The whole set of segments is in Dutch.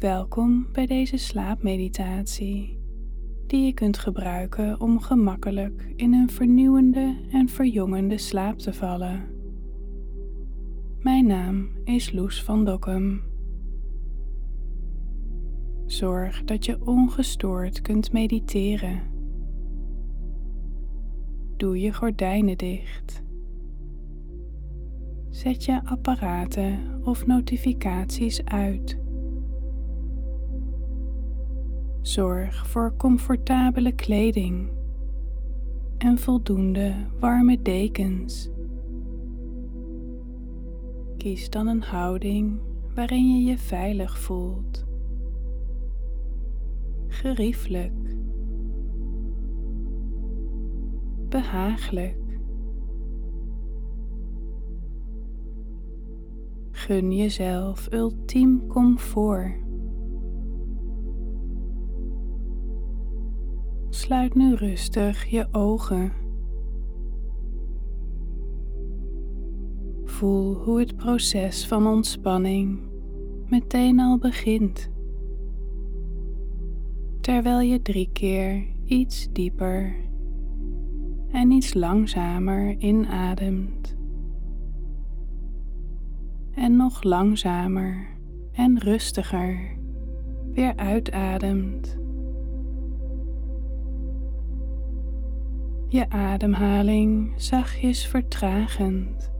Welkom bij deze slaapmeditatie, die je kunt gebruiken om gemakkelijk in een vernieuwende en verjongende slaap te vallen. Mijn naam is Loes van Dokkum. Zorg dat je ongestoord kunt mediteren. Doe je gordijnen dicht. Zet je apparaten of notificaties uit. Zorg voor comfortabele kleding en voldoende warme dekens. Kies dan een houding waarin je je veilig voelt. Geriefelijk. Behagelijk. Gun jezelf ultiem comfort. Sluit nu rustig je ogen. Voel hoe het proces van ontspanning meteen al begint. Terwijl je drie keer iets dieper en iets langzamer inademt. En nog langzamer en rustiger weer uitademt. Je ademhaling zachtjes vertragend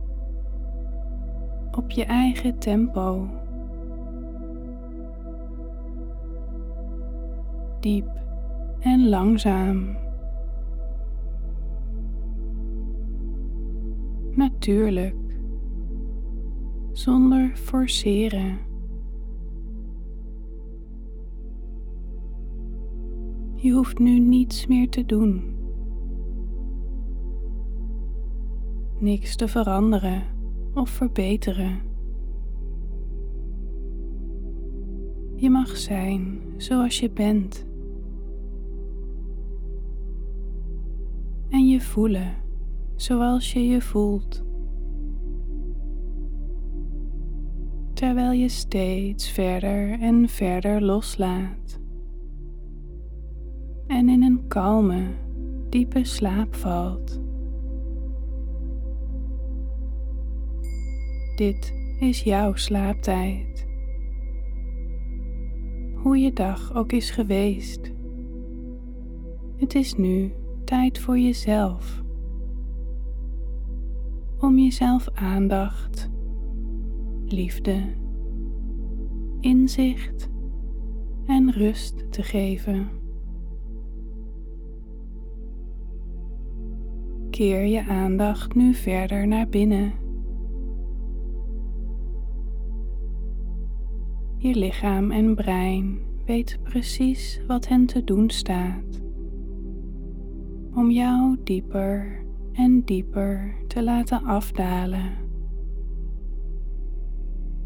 op je eigen tempo. Diep en langzaam. Natuurlijk, zonder forceren. Je hoeft nu niets meer te doen. Niks te veranderen of verbeteren. Je mag zijn zoals je bent. En je voelen zoals je je voelt. Terwijl je steeds verder en verder loslaat. En in een kalme, diepe slaap valt. Dit is jouw slaaptijd. Hoe je dag ook is geweest. Het is nu tijd voor jezelf. Om jezelf aandacht, liefde, inzicht en rust te geven. Keer je aandacht nu verder naar binnen Je lichaam en brein weten precies wat hen te doen staat. Om jou dieper en dieper te laten afdalen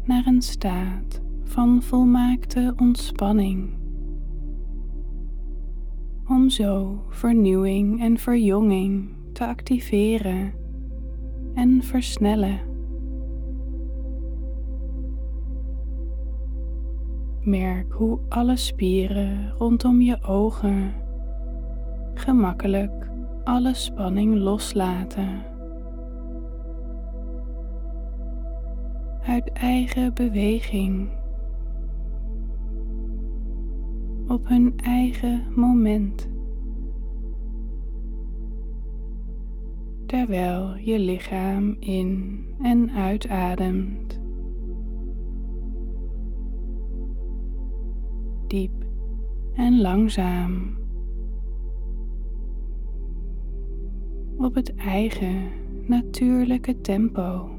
naar een staat van volmaakte ontspanning. Om zo vernieuwing en verjonging te activeren en versnellen. Merk hoe alle spieren rondom je ogen gemakkelijk alle spanning loslaten. Uit eigen beweging. Op hun eigen moment. Terwijl je lichaam in en uitademt. En langzaam. Op het eigen natuurlijke tempo.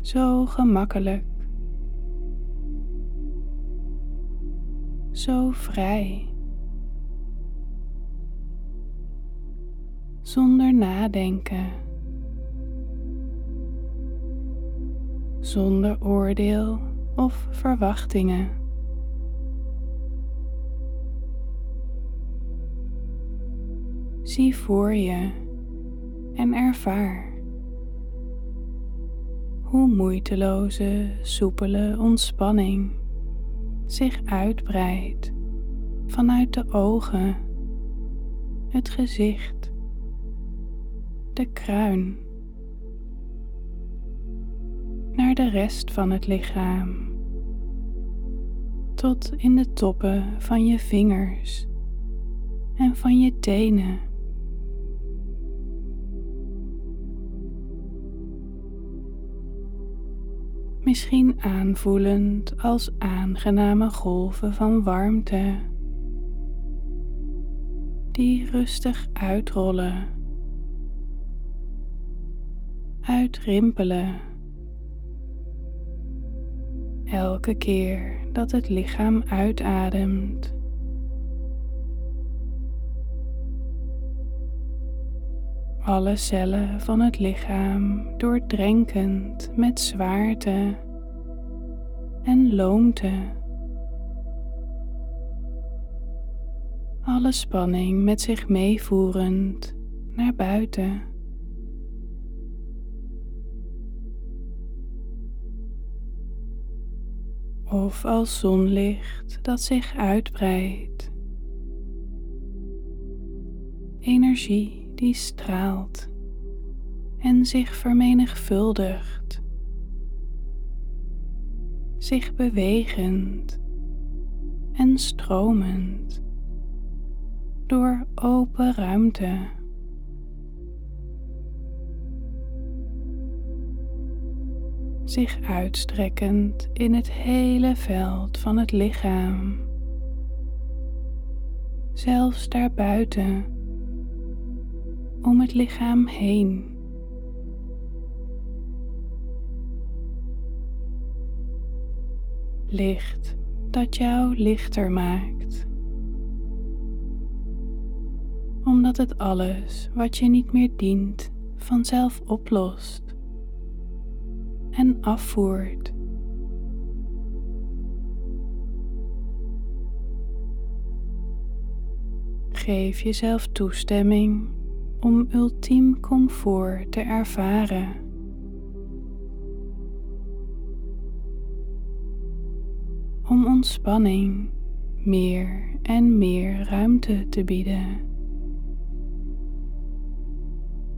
Zo gemakkelijk. Zo vrij. Zonder nadenken. Zonder oordeel of verwachtingen. Zie voor je en ervaar hoe moeiteloze, soepele ontspanning zich uitbreidt vanuit de ogen, het gezicht, de kruin, naar de rest van het lichaam, tot in de toppen van je vingers en van je tenen. Misschien aanvoelend als aangename golven van warmte die rustig uitrollen, uitrimpelen. Elke keer dat het lichaam uitademt. Alle cellen van het lichaam doordrenkend met zwaarte en loomte. Alle spanning met zich meevoerend naar buiten. Of als zonlicht dat zich uitbreidt. Energie die straalt en zich vermenigvuldigt, zich bewegend en stromend door open ruimte. Zich uitstrekkend in het hele veld van het lichaam, zelfs daarbuiten om het lichaam heen. Licht dat jou lichter maakt. Omdat het alles wat je niet meer dient vanzelf oplost en afvoert. Geef jezelf toestemming om ultiem comfort te ervaren. Om ontspanning meer en meer ruimte te bieden.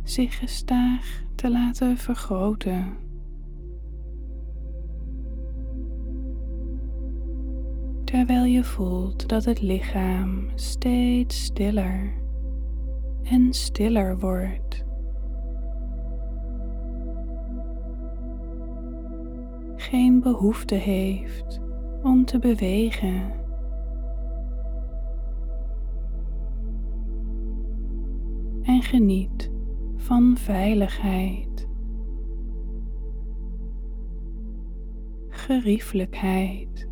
Zich gestaag te laten vergroten. Terwijl je voelt dat het lichaam steeds stiller en stiller wordt. Geen behoefte heeft om te bewegen. En geniet van veiligheid, geriefelijkheid,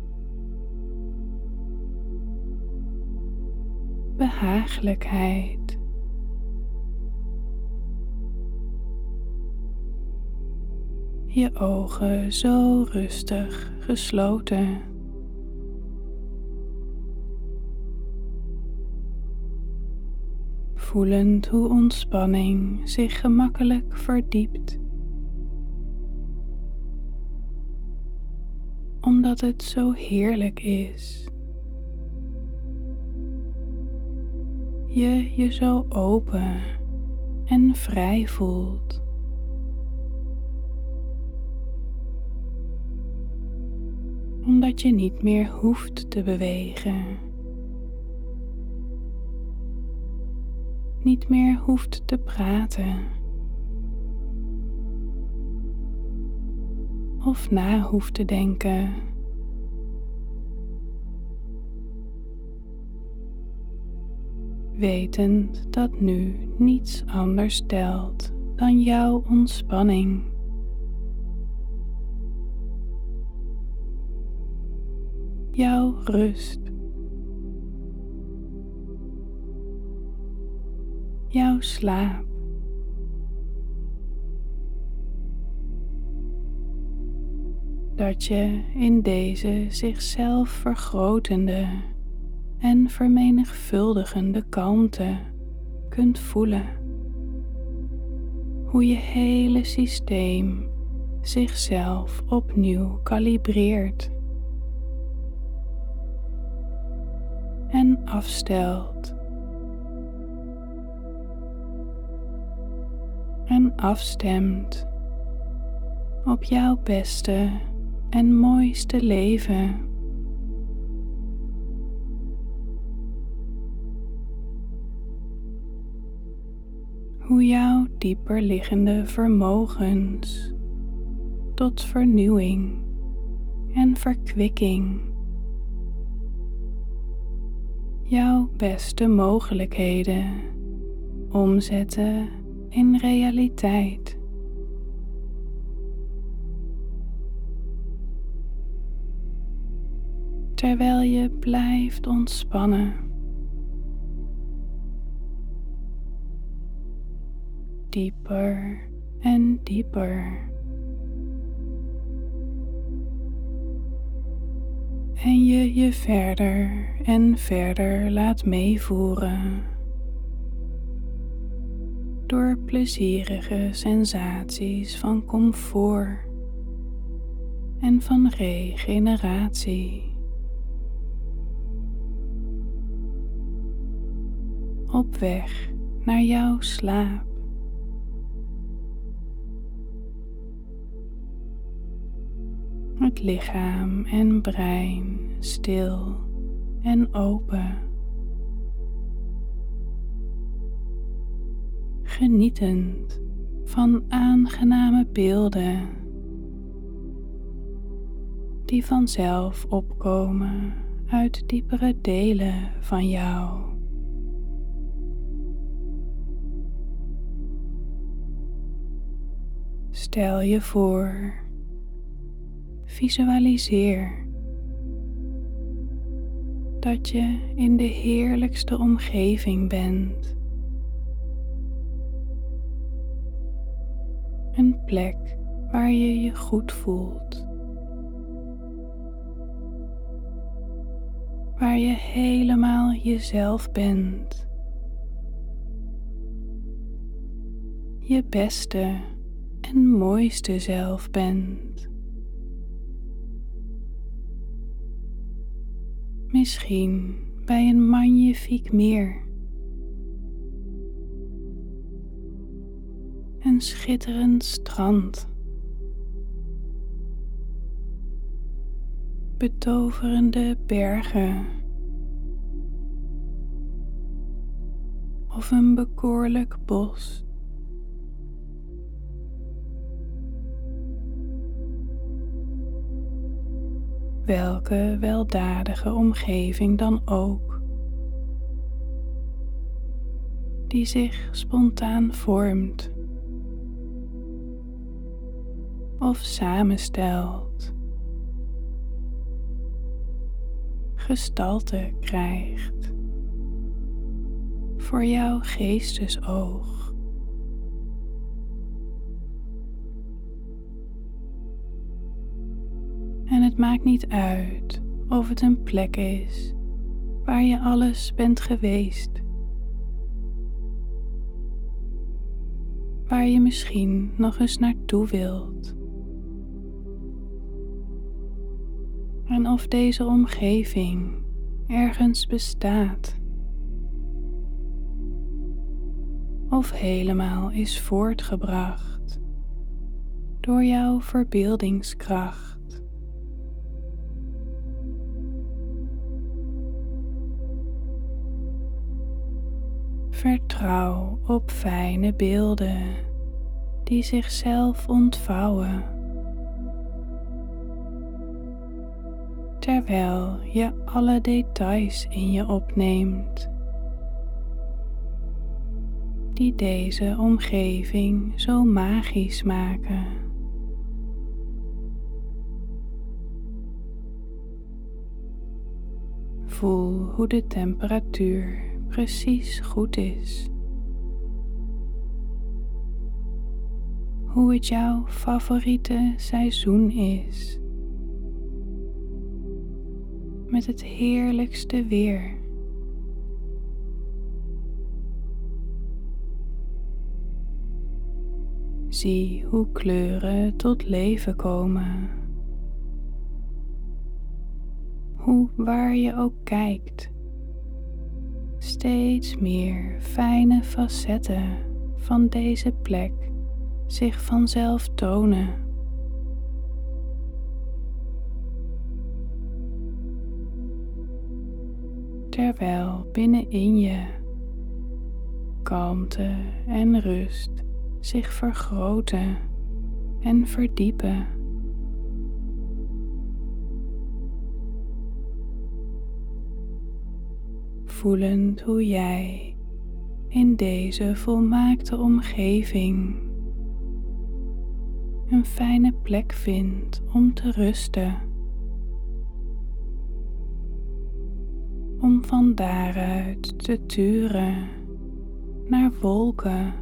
behagelijkheid. je ogen zo rustig gesloten. Voelend hoe ontspanning zich gemakkelijk verdiept. Omdat het zo heerlijk is. Je je zo open en vrij voelt. omdat je niet meer hoeft te bewegen. Niet meer hoeft te praten. Of na hoeft te denken. Wetend dat nu niets anders telt dan jouw ontspanning. jouw rust. Jouw slaap. Dat je in deze zichzelf vergrotende en vermenigvuldigende kalmte kunt voelen hoe je hele systeem zichzelf opnieuw kalibreert en afstelt en afstemt op jouw beste en mooiste leven. Hoe jouw dieper liggende vermogens tot vernieuwing en verkwikking jouw beste mogelijkheden omzetten in realiteit. Terwijl je blijft ontspannen. Dieper en dieper. En je je verder en verder laat meevoeren door plezierige sensaties van comfort en van regeneratie. Op weg naar jouw slaap. Het lichaam en brein stil en open. genietend van aangename beelden die vanzelf opkomen uit diepere delen van jou. Stel je voor, visualiseer dat je in de heerlijkste omgeving bent. Een plek waar je je goed voelt. Waar je helemaal jezelf bent. Je beste en mooiste zelf bent. Misschien bij een magnifiek meer. een schitterend strand. Betoverende bergen. Of een bekoorlijk bos. Welke weldadige omgeving dan ook, die zich spontaan vormt of samenstelt, gestalte krijgt voor jouw geestesoog. En het maakt niet uit of het een plek is waar je alles bent geweest. Waar je misschien nog eens naartoe wilt. en of deze omgeving ergens bestaat. Of helemaal is voortgebracht door jouw verbeeldingskracht. Vertrouw op fijne beelden die zichzelf ontvouwen. terwijl je alle details in je opneemt die deze omgeving zo magisch maken. Voel hoe de temperatuur precies goed is. Hoe het jouw favoriete seizoen is. met het heerlijkste weer. Zie hoe kleuren tot leven komen. Hoe waar je ook kijkt, steeds meer fijne facetten van deze plek zich vanzelf tonen. Terwijl binnenin je kalmte en rust zich vergroten en verdiepen. Voelend hoe jij in deze volmaakte omgeving een fijne plek vindt om te rusten. Om van daaruit te turen naar wolken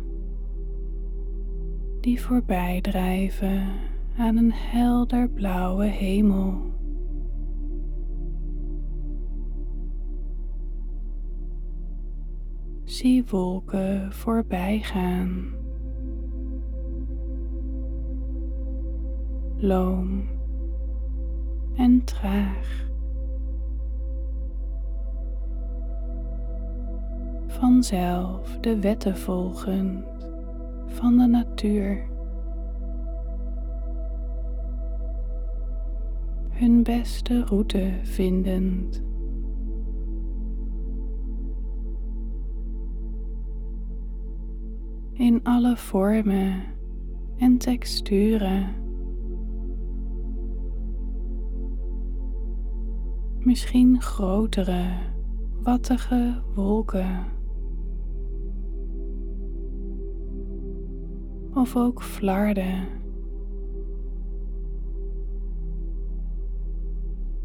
die voorbij drijven aan een helder blauwe hemel. Zie wolken voorbij gaan. En traag. Vanzelf de wetten volgend van de natuur. Hun beste route vindend. In alle vormen en texturen. Misschien grotere, wattige wolken. of ook flarden.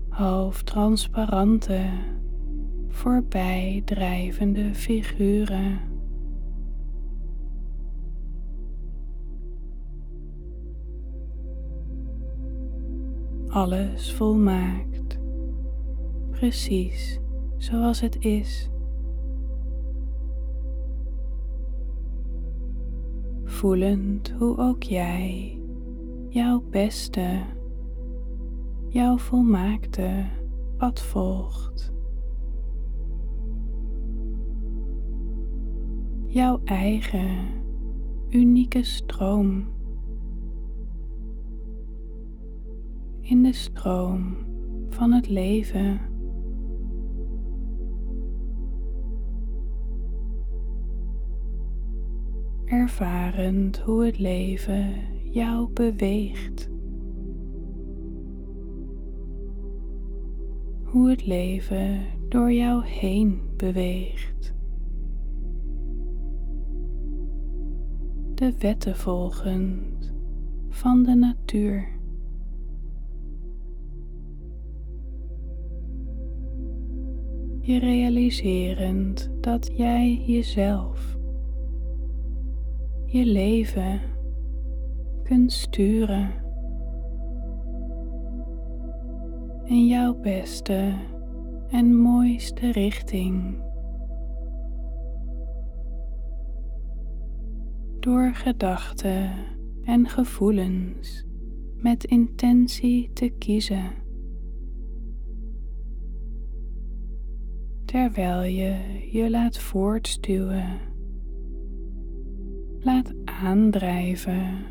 Half transparante, voorbij drijvende figuren. Alles volmaakt, precies zoals het is. voelend hoe ook jij jouw beste, jouw volmaakte pad volgt. Jouw eigen unieke stroom. In de stroom van het leven. ervarend hoe het leven jou beweegt. Hoe het leven door jou heen beweegt. De wetten volgend van de natuur. Je realiserend dat jij jezelf je leven kunt sturen in jouw beste en mooiste richting. Door gedachten en gevoelens met intentie te kiezen. Terwijl je je laat voortstuwen. Laat aandrijven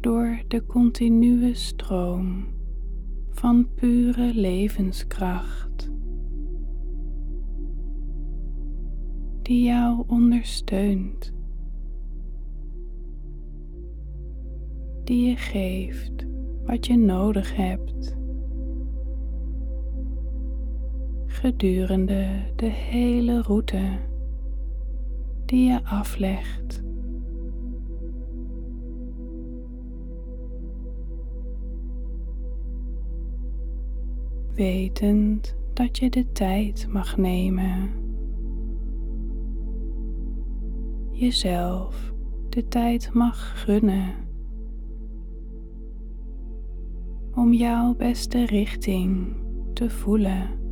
door de continue stroom van pure levenskracht. Die jou ondersteunt, die je geeft wat je nodig hebt. Gedurende de hele route die je aflegt. Wetend dat je de tijd mag nemen. Jezelf de tijd mag gunnen. Om jouw beste richting te voelen.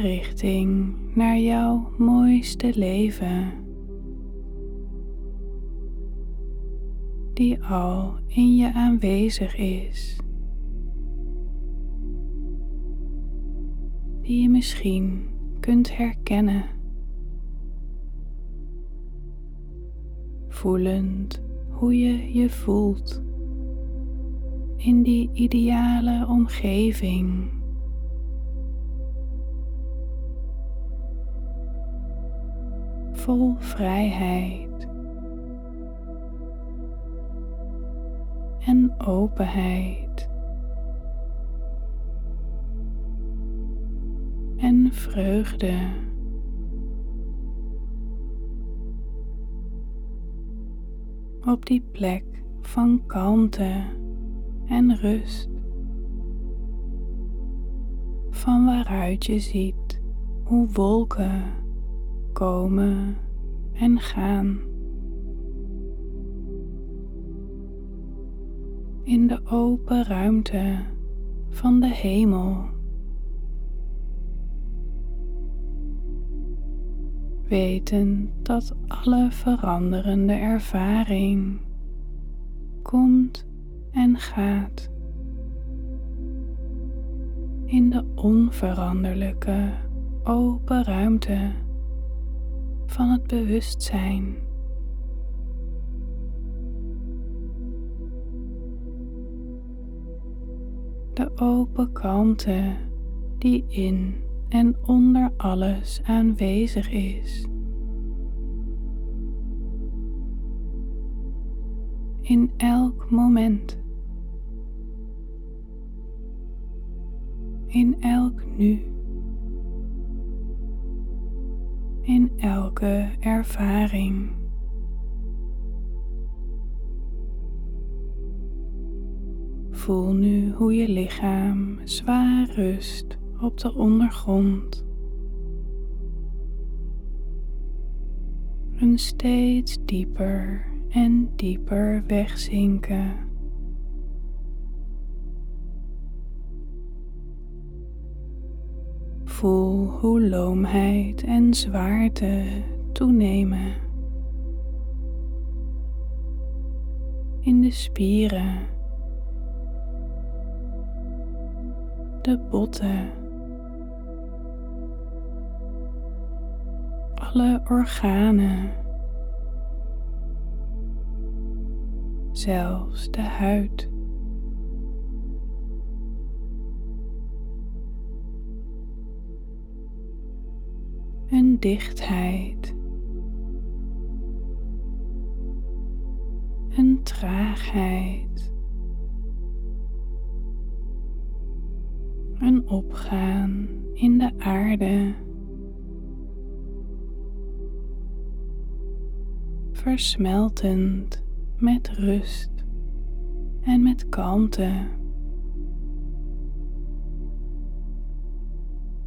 Richting naar jouw mooiste leven, die al in je aanwezig is, die je misschien kunt herkennen, voelend hoe je je voelt in die ideale omgeving. Vol vrijheid en openheid en vreugde. Op die plek van kalmte en rust, van waaruit je ziet hoe wolken komen en gaan. In de open ruimte van de hemel. Weten dat alle veranderende ervaring komt en gaat in de onveranderlijke open ruimte van het bewustzijn. De open kalmte die in en onder alles aanwezig is. In elk moment. In elk nu. In elke ervaring. Voel nu hoe je lichaam zwaar rust op de ondergrond. Een steeds dieper en dieper wegzinken. Voel hoe loomheid en zwaarte toenemen. In de spieren, de botten, alle organen, zelfs de huid. Een dichtheid, een traagheid, een opgaan in de aarde, versmeltend met rust en met kalmte.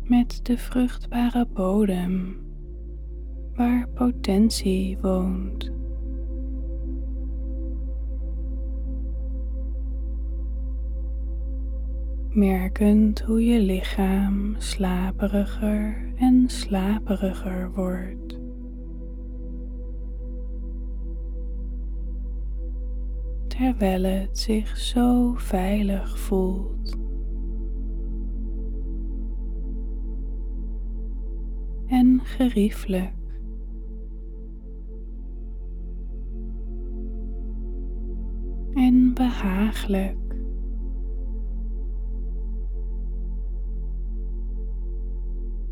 Met de vruchtbare bodem waar potentie woont. Merkend hoe je lichaam slaperiger en slaperiger wordt. Terwijl het zich zo veilig voelt. Geriefelijk. En behagelijk.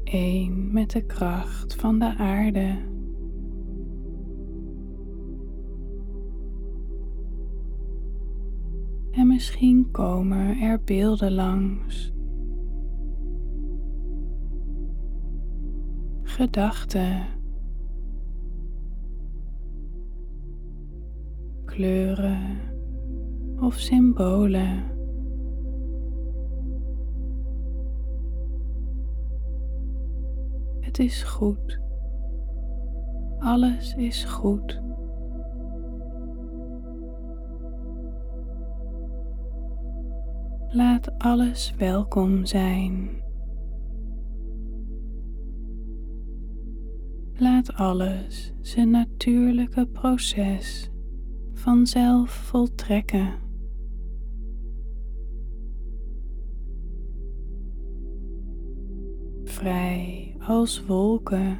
Eén met de kracht van de aarde. En misschien komen er beelden langs gedachten, kleuren of symbolen. Het is goed. Alles is goed. Laat alles welkom zijn. Laat alles zijn natuurlijke proces vanzelf voltrekken. Vrij als wolken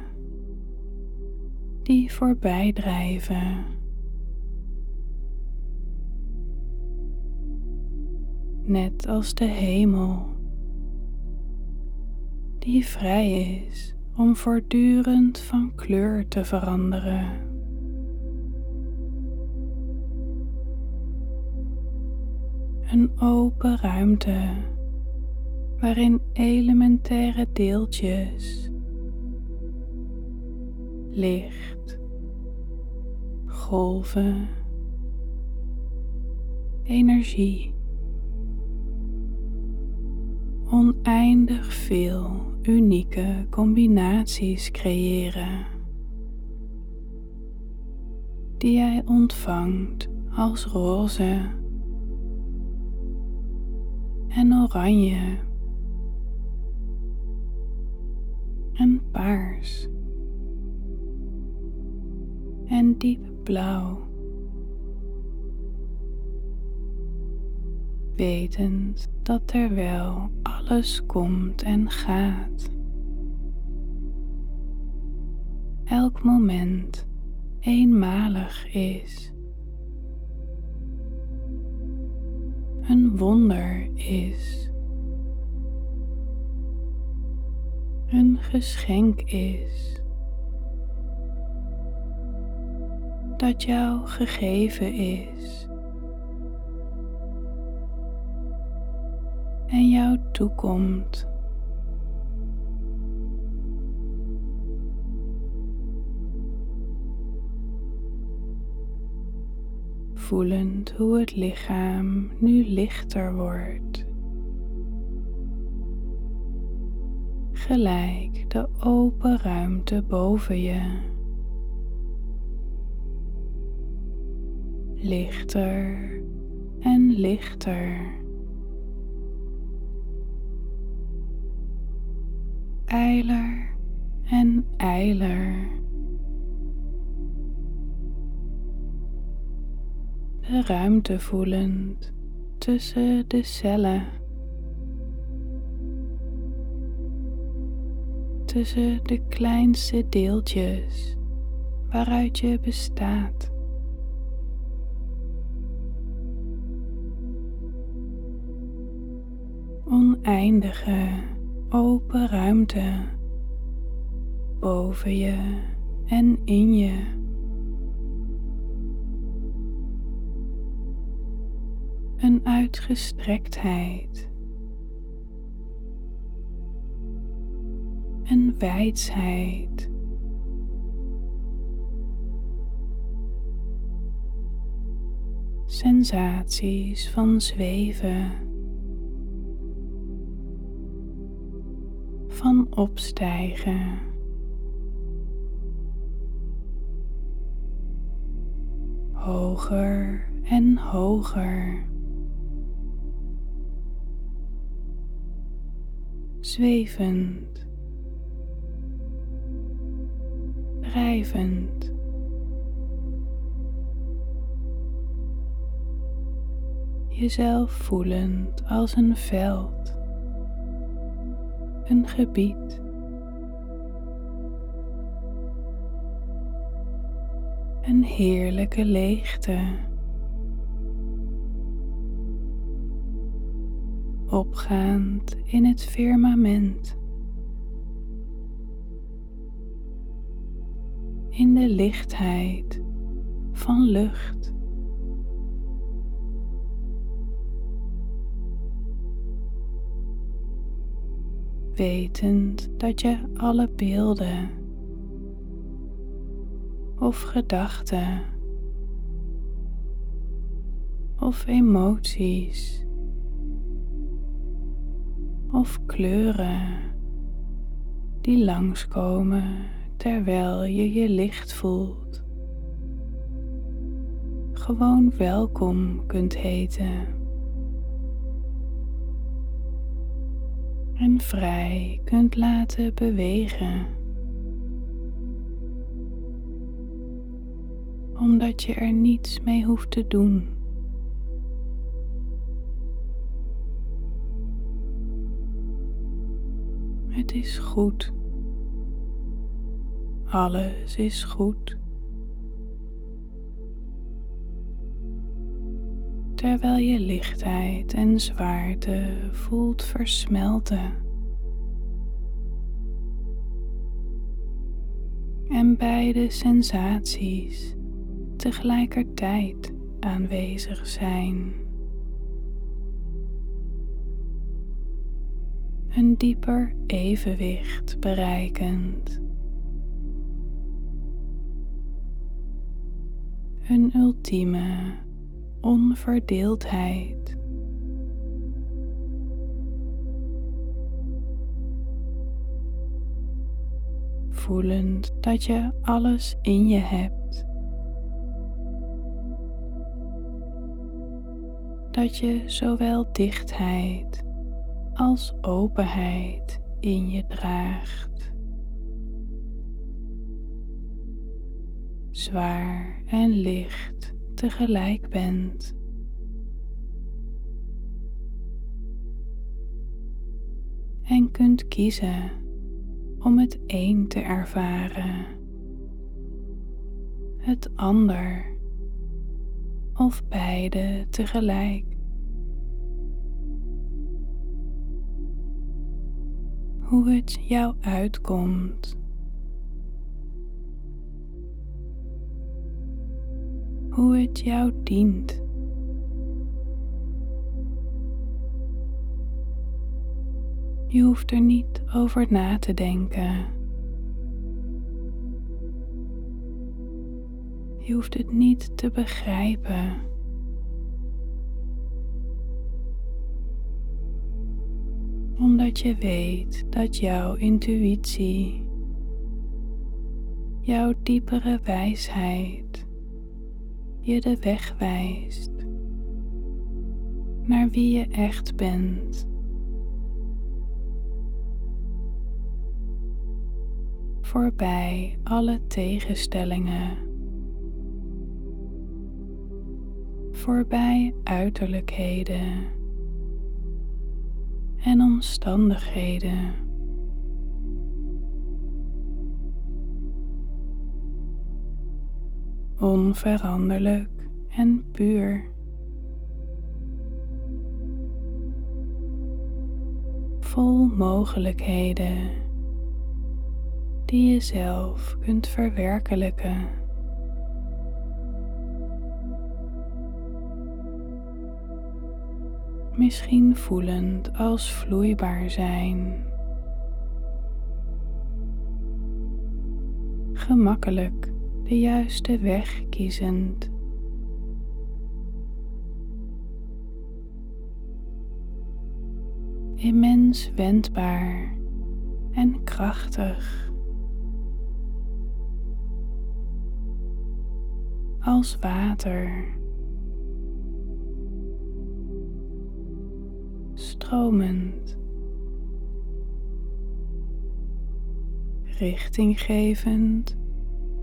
die voorbij drijven. Net als de hemel, die vrij is om voortdurend van kleur te veranderen. Een open ruimte waarin elementaire deeltjes licht, golven, energie, oneindig veel unieke combinaties creëren die jij ontvangt als roze en oranje en paars en diep blauw. Wetend dat terwijl alles komt en gaat, elk moment eenmalig is. Een wonder is. Een geschenk is. dat jou gegeven is. En jou toekomt. Voelend hoe het lichaam nu lichter wordt. Gelijk de open ruimte boven je. lichter en lichter. Eiler en eiler. De ruimte voelend tussen de cellen. Tussen de kleinste deeltjes waaruit je bestaat. oneindige open ruimte boven je en in je. Een uitgestrektheid. Een wijsheid. Sensaties van zweven. Van opstijgen. Hoger en hoger. Zwevend. Drijvend. Jezelf voelend als een veld een gebied. Een heerlijke leegte. Opgaand in het firmament. In de lichtheid van lucht. Wetend dat je alle beelden of gedachten of emoties of kleuren die langskomen terwijl je je licht voelt, gewoon welkom kunt heten. en vrij kunt laten bewegen. Omdat je er niets mee hoeft te doen. Het is goed. Alles is goed. Terwijl je lichtheid en zwaarte voelt versmelten. En beide sensaties tegelijkertijd aanwezig zijn. Een dieper evenwicht bereikend. Een ultieme onverdeeldheid. Voelend dat je alles in je hebt. Dat je zowel dichtheid als openheid in je draagt. Zwaar en licht tegelijk bent. En kunt kiezen om het een te ervaren, het ander of beide tegelijk. Hoe het jou uitkomt. Hoe het jou dient. Je hoeft er niet over na te denken. Je hoeft het niet te begrijpen. Omdat je weet dat jouw intuïtie, jouw diepere wijsheid je de weg wijst naar wie je echt bent. Voorbij alle tegenstellingen. Voorbij uiterlijkheden en omstandigheden. Onveranderlijk en puur. Vol mogelijkheden die je zelf kunt verwerkelijken. Misschien voelend als vloeibaar zijn. Gemakkelijk de juiste weg kiezend. Immens wendbaar en krachtig. Als water. Stromend. Richtinggevend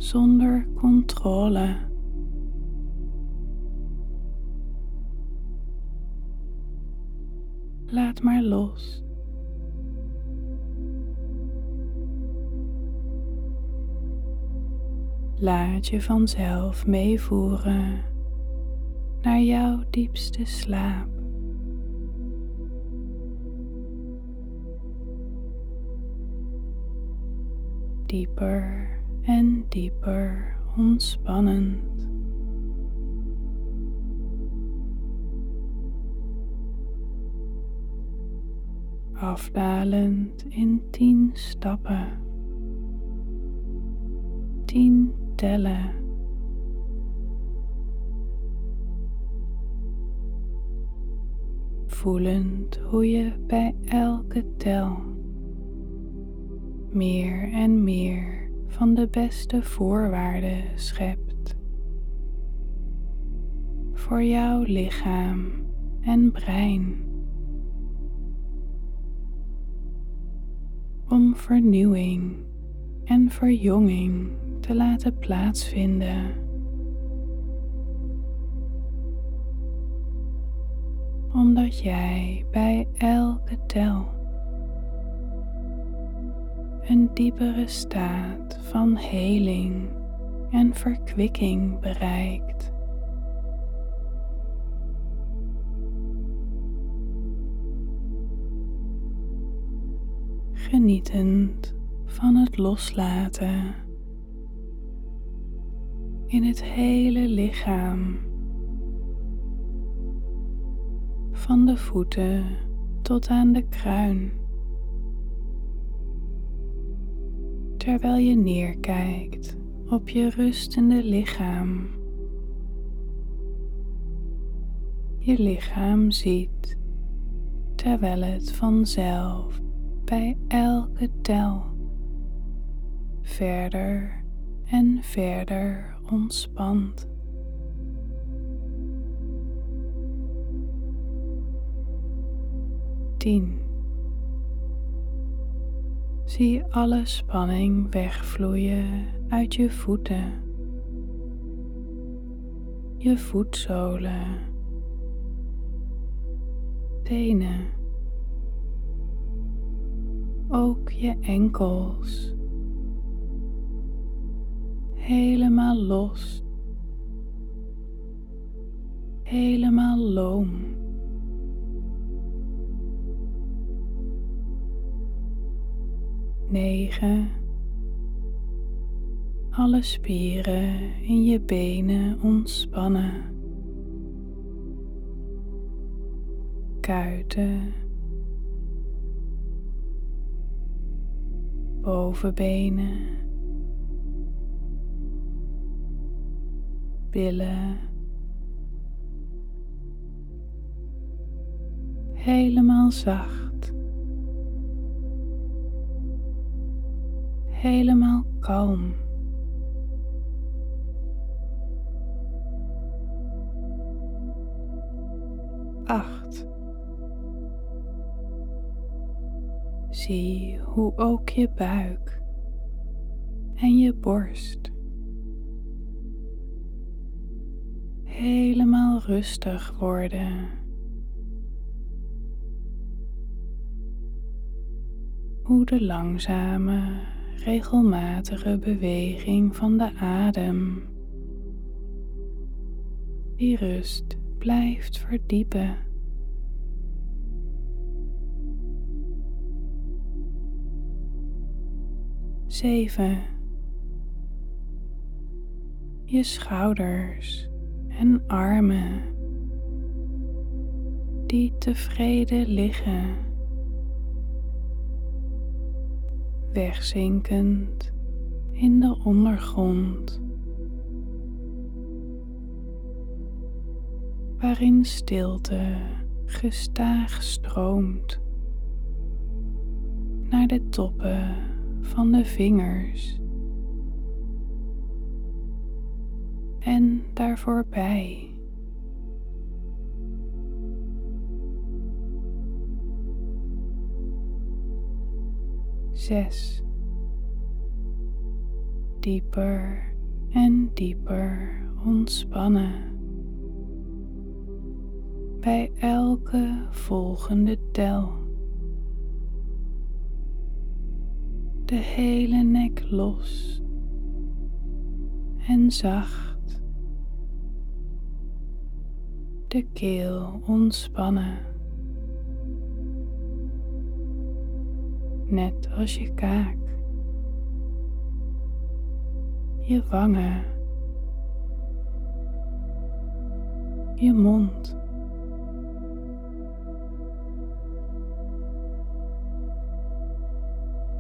zonder controle. Laat maar los. Laat je vanzelf meevoeren naar jouw diepste slaap. Dieper en dieper ontspannend. Afdalend in tien stappen. Tien tellen. Voelend hoe je bij elke tel meer en meer van de beste voorwaarden schept voor jouw lichaam en brein om vernieuwing en verjonging te laten plaatsvinden. Omdat jij bij elke tel een diepere staat van heling en verkwikking bereikt. Genietend van het loslaten in het hele lichaam, van de voeten tot aan de kruin. Terwijl je neerkijkt op je rustende lichaam. Je lichaam ziet terwijl het vanzelf bij elke tel verder en verder ontspant. Tien. Zie alle spanning wegvloeien uit je voeten, je voetzolen, tenen, ook je enkels. Helemaal los, helemaal loom. Negen. Alle spieren in je benen ontspannen. Kuiten. Bovenbenen. billen. Helemaal zacht. Helemaal kalm. Acht. Zie hoe ook je buik en je borst helemaal rustig worden. Hoe de langzame, regelmatige beweging van de adem die rust blijft verdiepen. Zeven. Je schouders en armen die tevreden liggen, wegzinkend in de ondergrond, waarin stilte gestaag stroomt naar de toppen van de vingers. En daar Zes. Dieper en dieper ontspannen. Bij elke volgende tel. De hele nek los en zacht de keel ontspannen. Net als je kaak, je wangen, je mond.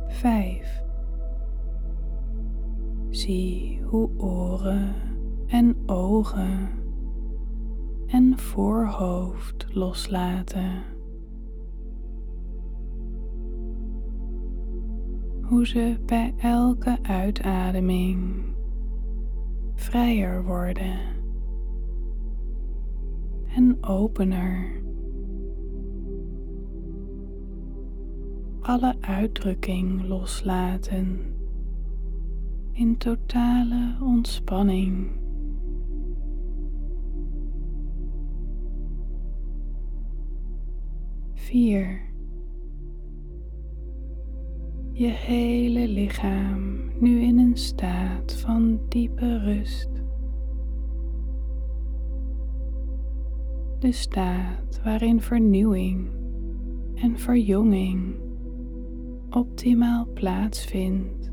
Vijf. Zie hoe oren en ogen en voorhoofd loslaten. Hoe ze bij elke uitademing vrijer worden en opener. Alle uitdrukking loslaten in totale ontspanning. 4. Je hele lichaam nu in een staat van diepe rust. De staat waarin vernieuwing en verjonging optimaal plaatsvindt.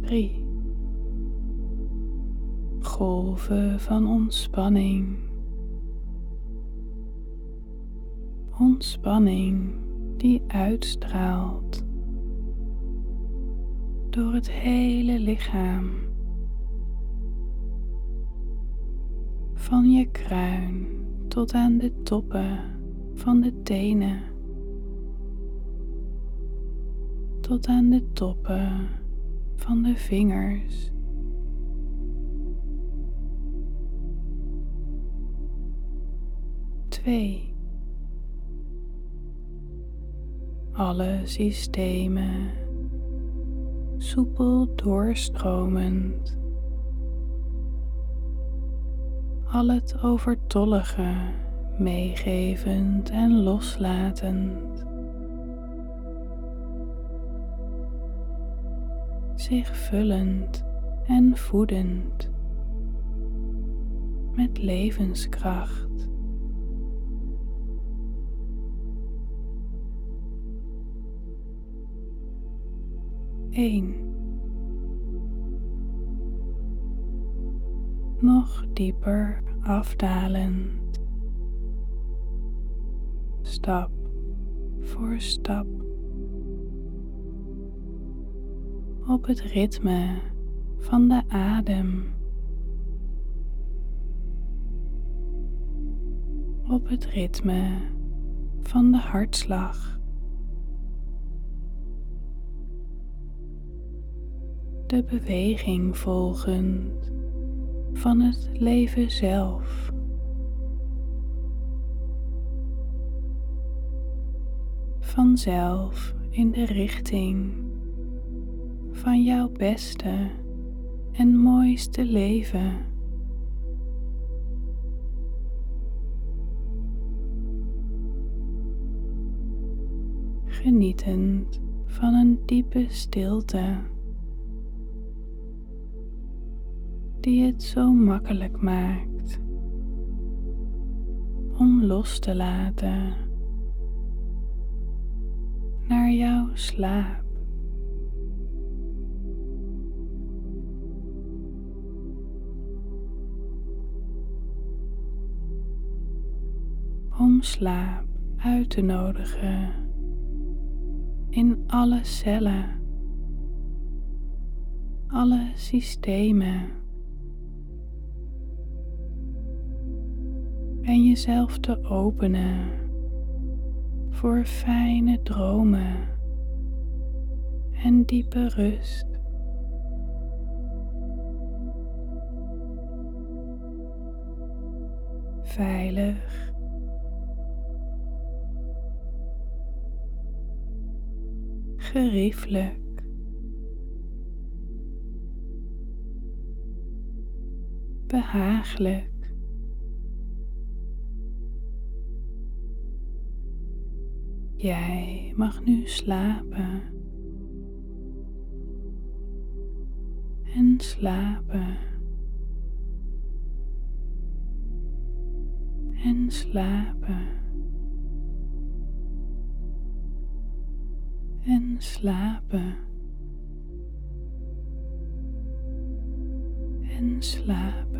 Drie. Golven van ontspanning. Ontspanning die uitstraalt door het hele lichaam. Van je kruin tot aan de toppen van de tenen. Tot aan de toppen van de vingers. Twee. Alle systemen soepel doorstromend. Al het overtollige meegevend en loslatend. Zich vullend en voedend met levenskracht. Nog dieper afdalend. Stap voor stap. Op het ritme van de adem. Op het ritme van de hartslag. De beweging volgend van het leven zelf. Vanzelf in de richting van jouw beste en mooiste leven. Genietend van een diepe stilte. Die het zo makkelijk maakt om los te laten naar jouw slaap. Om slaap uit te nodigen in alle cellen, alle systemen. En jezelf te openen voor fijne dromen en diepe rust. Veilig. Geriefelijk. Behagelijk. Jij mag nu slapen. En slapen. En slapen. En slapen. En slapen.